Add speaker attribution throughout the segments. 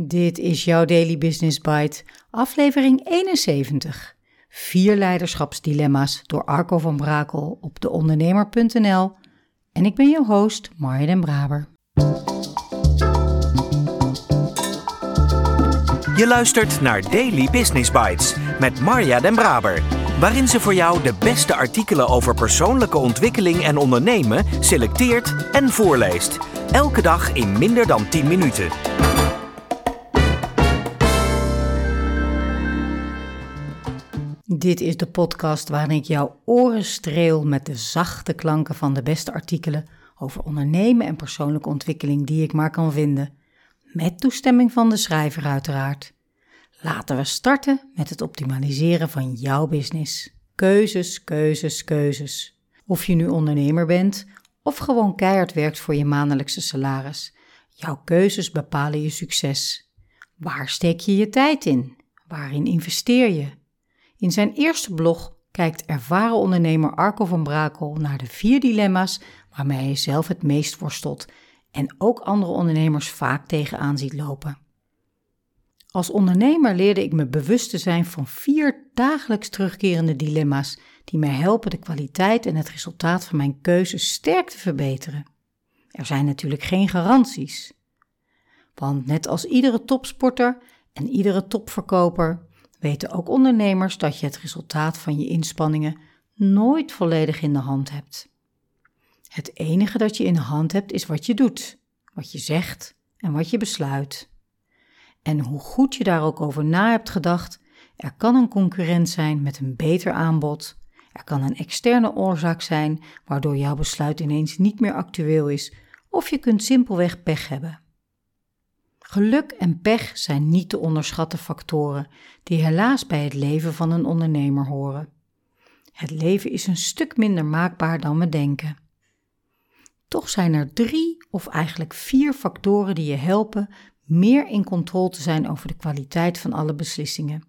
Speaker 1: Dit is jouw Daily Business Bite, aflevering 71. Vier leiderschapsdilemma's door Arco van Brakel op deondernemer.nl. En ik ben jouw host, Marja den Braber.
Speaker 2: Je luistert naar Daily Business Bites met Marja den Braber, waarin ze voor jou de beste artikelen over persoonlijke ontwikkeling en ondernemen selecteert en voorleest. Elke dag in minder dan 10 minuten.
Speaker 1: Dit is de podcast waarin ik jouw oren streel met de zachte klanken van de beste artikelen over ondernemen en persoonlijke ontwikkeling die ik maar kan vinden. Met toestemming van de schrijver uiteraard. Laten we starten met het optimaliseren van jouw business. Keuzes, keuzes, keuzes. Of je nu ondernemer bent of gewoon keihard werkt voor je maandelijkse salaris. Jouw keuzes bepalen je succes. Waar steek je je tijd in? Waarin investeer je? In zijn eerste blog kijkt ervaren ondernemer Arco van Brakel naar de vier dilemma's waarmee hij zelf het meest worstelt en ook andere ondernemers vaak tegenaan ziet lopen. Als ondernemer leerde ik me bewust te zijn van vier dagelijks terugkerende dilemma's die mij helpen de kwaliteit en het resultaat van mijn keuzes sterk te verbeteren. Er zijn natuurlijk geen garanties. Want net als iedere topsporter en iedere topverkoper weten ook ondernemers dat je het resultaat van je inspanningen nooit volledig in de hand hebt. Het enige dat je in de hand hebt is wat je doet, wat je zegt en wat je besluit. En hoe goed je daar ook over na hebt gedacht, er kan een concurrent zijn met een beter aanbod. Er kan een externe oorzaak zijn waardoor jouw besluit ineens niet meer actueel is, of je kunt simpelweg pech hebben. Geluk en pech zijn niet te onderschatten factoren die helaas bij het leven van een ondernemer horen. Het leven is een stuk minder maakbaar dan we denken. Toch zijn er drie of eigenlijk vier factoren die je helpen meer in controle te zijn over de kwaliteit van alle beslissingen.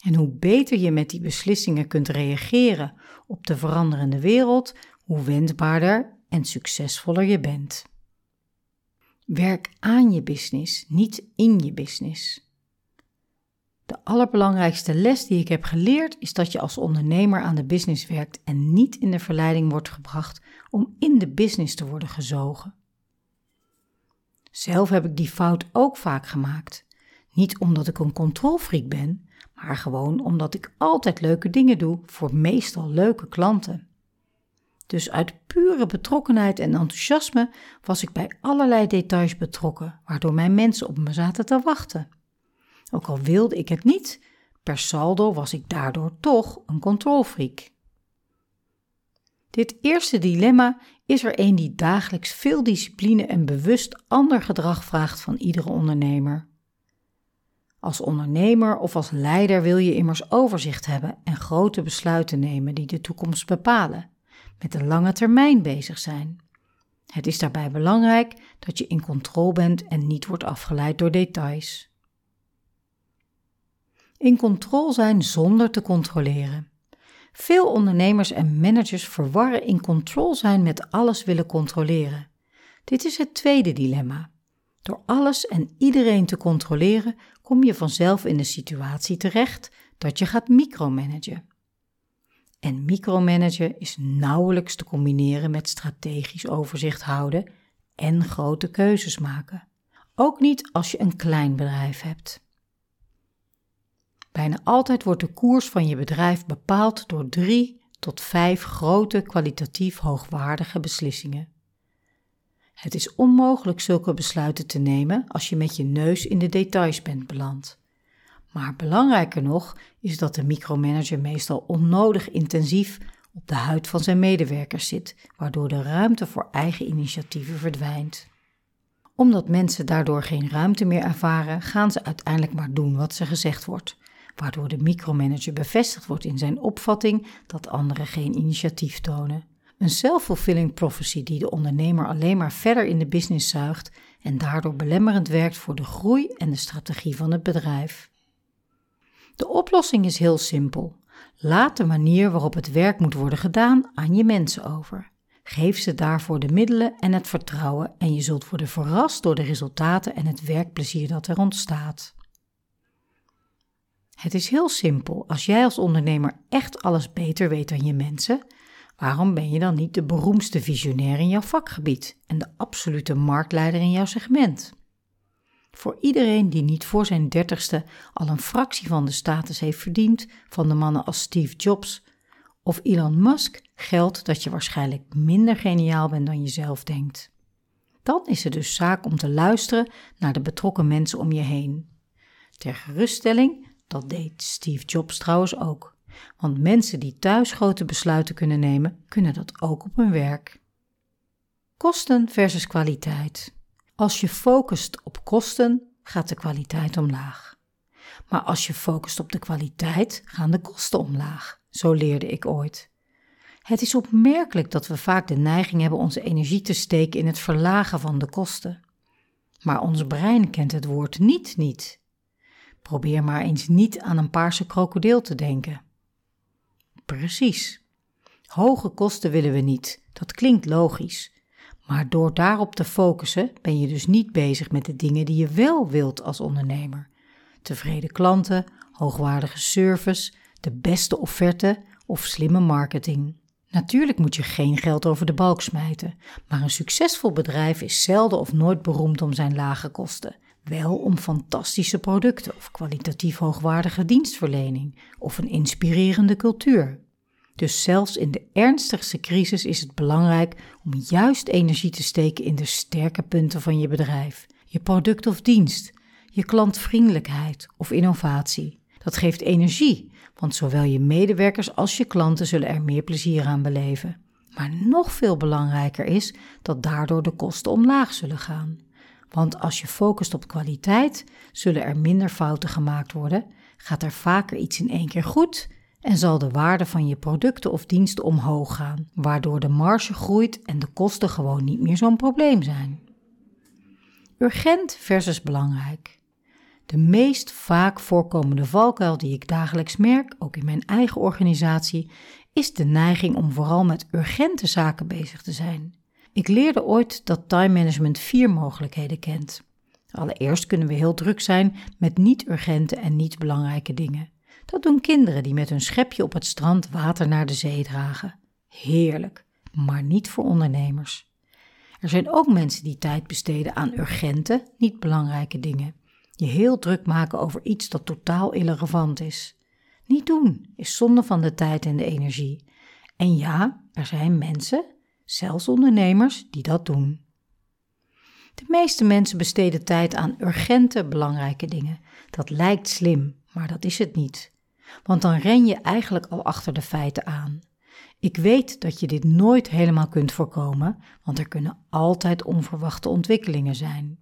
Speaker 1: En hoe beter je met die beslissingen kunt reageren op de veranderende wereld, hoe wendbaarder en succesvoller je bent. Werk aan je business, niet in je business. De allerbelangrijkste les die ik heb geleerd is dat je als ondernemer aan de business werkt en niet in de verleiding wordt gebracht om in de business te worden gezogen. Zelf heb ik die fout ook vaak gemaakt. Niet omdat ik een controlfreak ben, maar gewoon omdat ik altijd leuke dingen doe voor meestal leuke klanten. Dus uit pure betrokkenheid en enthousiasme was ik bij allerlei details betrokken, waardoor mijn mensen op me zaten te wachten. Ook al wilde ik het niet, per saldo was ik daardoor toch een controlfreak. Dit eerste dilemma is er een die dagelijks veel discipline en bewust ander gedrag vraagt van iedere ondernemer. Als ondernemer of als leider wil je immers overzicht hebben en grote besluiten nemen die de toekomst bepalen, met de lange termijn bezig zijn. Het is daarbij belangrijk dat je in controle bent en niet wordt afgeleid door details. In controle zijn zonder te controleren. Veel ondernemers en managers verwarren in control zijn met alles willen controleren. Dit is het tweede dilemma. Door alles en iedereen te controleren, kom je vanzelf in de situatie terecht dat je gaat micromanagen. En micromanagen is nauwelijks te combineren met strategisch overzicht houden en grote keuzes maken. Ook niet als je een klein bedrijf hebt. Bijna altijd wordt de koers van je bedrijf bepaald door drie tot vijf grote kwalitatief hoogwaardige beslissingen. Het is onmogelijk zulke besluiten te nemen als je met je neus in de details bent beland. Maar belangrijker nog is dat de micromanager meestal onnodig intensief op de huid van zijn medewerkers zit, waardoor de ruimte voor eigen initiatieven verdwijnt. Omdat mensen daardoor geen ruimte meer ervaren, gaan ze uiteindelijk maar doen wat ze gezegd wordt, waardoor de micromanager bevestigd wordt in zijn opvatting dat anderen geen initiatief tonen. Een self-fulfilling prophecy die de ondernemer alleen maar verder in de business zuigt en daardoor belemmerend werkt voor de groei en de strategie van het bedrijf. De oplossing is heel simpel. Laat de manier waarop het werk moet worden gedaan aan je mensen over. Geef ze daarvoor de middelen en het vertrouwen en je zult worden verrast door de resultaten en het werkplezier dat er ontstaat. Het is heel simpel. Als jij als ondernemer echt alles beter weet dan je mensen, waarom ben je dan niet de beroemdste visionair in jouw vakgebied en de absolute marktleider in jouw segment? Voor iedereen die niet voor zijn dertigste al een fractie van de status heeft verdiend van de mannen als Steve Jobs of Elon Musk, geldt dat je waarschijnlijk minder geniaal bent dan je zelf denkt. Dan is het dus zaak om te luisteren naar de betrokken mensen om je heen. Ter geruststelling, dat deed Steve Jobs trouwens ook. Want mensen die thuis grote besluiten kunnen nemen, kunnen dat ook op hun werk. Kosten versus kwaliteit. Als je focust op kosten, gaat de kwaliteit omlaag. Maar als je focust op de kwaliteit, gaan de kosten omlaag. Zo leerde ik ooit. Het is opmerkelijk dat we vaak de neiging hebben onze energie te steken in het verlagen van de kosten. Maar ons brein kent het woord niet niet. Probeer maar eens niet aan een paarse krokodil te denken. Precies. Hoge kosten willen we niet, dat klinkt logisch. Maar door daarop te focussen ben je dus niet bezig met de dingen die je wel wilt als ondernemer. Tevreden klanten, hoogwaardige service, de beste offerte of slimme marketing. Natuurlijk moet je geen geld over de balk smijten, maar een succesvol bedrijf is zelden of nooit beroemd om zijn lage kosten. Wel om fantastische producten of kwalitatief hoogwaardige dienstverlening of een inspirerende cultuur. Dus zelfs in de ernstigste crisis is het belangrijk om juist energie te steken in de sterke punten van je bedrijf, je product of dienst, je klantvriendelijkheid of innovatie. Dat geeft energie, want zowel je medewerkers als je klanten zullen er meer plezier aan beleven. Maar nog veel belangrijker is dat daardoor de kosten omlaag zullen gaan. Want als je focust op kwaliteit, zullen er minder fouten gemaakt worden, gaat er vaker iets in één keer goed en zal de waarde van je producten of diensten omhoog gaan, waardoor de marge groeit en de kosten gewoon niet meer zo'n probleem zijn. Urgent versus belangrijk. De meest vaak voorkomende valkuil die ik dagelijks merk, ook in mijn eigen organisatie, is de neiging om vooral met urgente zaken bezig te zijn. Ik leerde ooit dat time management vier mogelijkheden kent. Allereerst kunnen we heel druk zijn met niet urgente en niet belangrijke dingen. Dat doen kinderen die met hun schepje op het strand water naar de zee dragen. Heerlijk, maar niet voor ondernemers. Er zijn ook mensen die tijd besteden aan urgente, niet belangrijke dingen. Je heel druk maken over iets dat totaal irrelevant is. Niet doen is zonde van de tijd en de energie. En ja, er zijn mensen, zelfs ondernemers, die dat doen. De meeste mensen besteden tijd aan urgente, belangrijke dingen. Dat lijkt slim, maar dat is het niet want dan ren je eigenlijk al achter de feiten aan. Ik weet dat je dit nooit helemaal kunt voorkomen, want er kunnen altijd onverwachte ontwikkelingen zijn.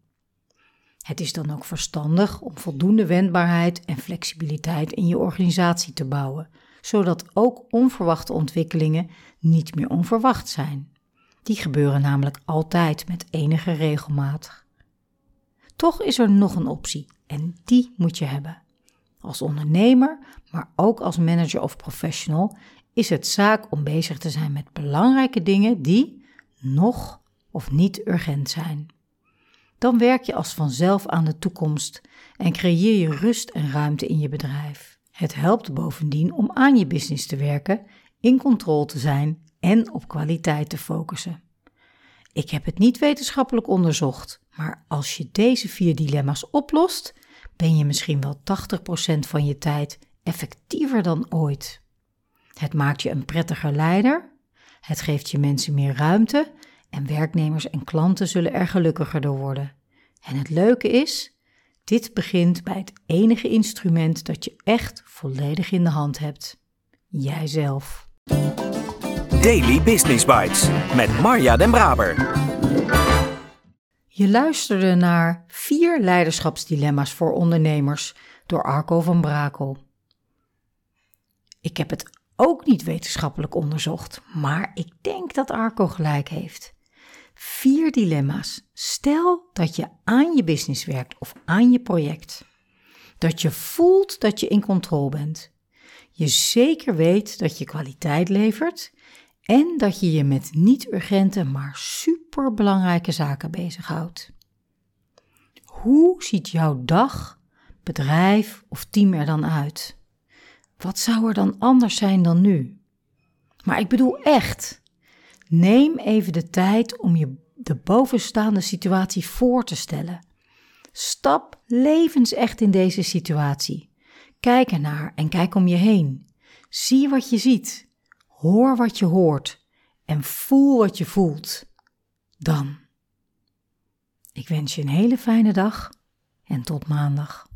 Speaker 1: Het is dan ook verstandig om voldoende wendbaarheid en flexibiliteit in je organisatie te bouwen, zodat ook onverwachte ontwikkelingen niet meer onverwacht zijn. Die gebeuren namelijk altijd met enige regelmaat. Toch is er nog een optie en die moet je hebben. Als ondernemer, maar ook als manager of professional, is het zaak om bezig te zijn met belangrijke dingen die nog of niet urgent zijn. Dan werk je als vanzelf aan de toekomst en creëer je rust en ruimte in je bedrijf. Het helpt bovendien om aan je business te werken, in controle te zijn en op kwaliteit te focussen. Ik heb het niet wetenschappelijk onderzocht, maar als je deze vier dilemma's oplost, ben je misschien wel 80% van je tijd effectiever dan ooit. Het maakt je een prettiger leider, het geeft je mensen meer ruimte en werknemers en klanten zullen er gelukkiger door worden. En het leuke is, dit begint bij het enige instrument dat je echt volledig in de hand hebt: jijzelf.
Speaker 2: Daily Business Bites met Marja Den Braber.
Speaker 1: Je luisterde naar vier leiderschapsdilemma's voor ondernemers door Arco van Brakel. Ik heb het ook niet wetenschappelijk onderzocht, maar ik denk dat Arco gelijk heeft. Vier dilemma's. Stel dat je aan je business werkt of aan je project. Dat je voelt dat je in controle bent. Je zeker weet dat je kwaliteit levert En dat je je met niet-urgente, maar superbelangrijke zaken bezighoudt. Hoe ziet jouw dag, bedrijf of team er dan uit? Wat zou er dan anders zijn dan nu? Maar ik bedoel echt. Neem even de tijd om je de bovenstaande situatie voor te stellen. Stap levensecht in deze situatie. Kijk ernaar en kijk om je heen. Zie wat je ziet. Hoor wat je hoort. En voel wat je voelt. Dan. Ik wens je een hele fijne dag en tot maandag.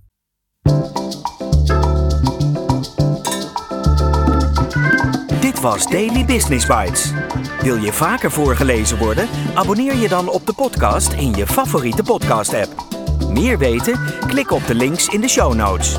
Speaker 2: Dit was Daily Business Bites. Wil je vaker voorgelezen worden? Abonneer je dan op de podcast in je favoriete podcast-app. Meer weten? Klik op de links in de show notes.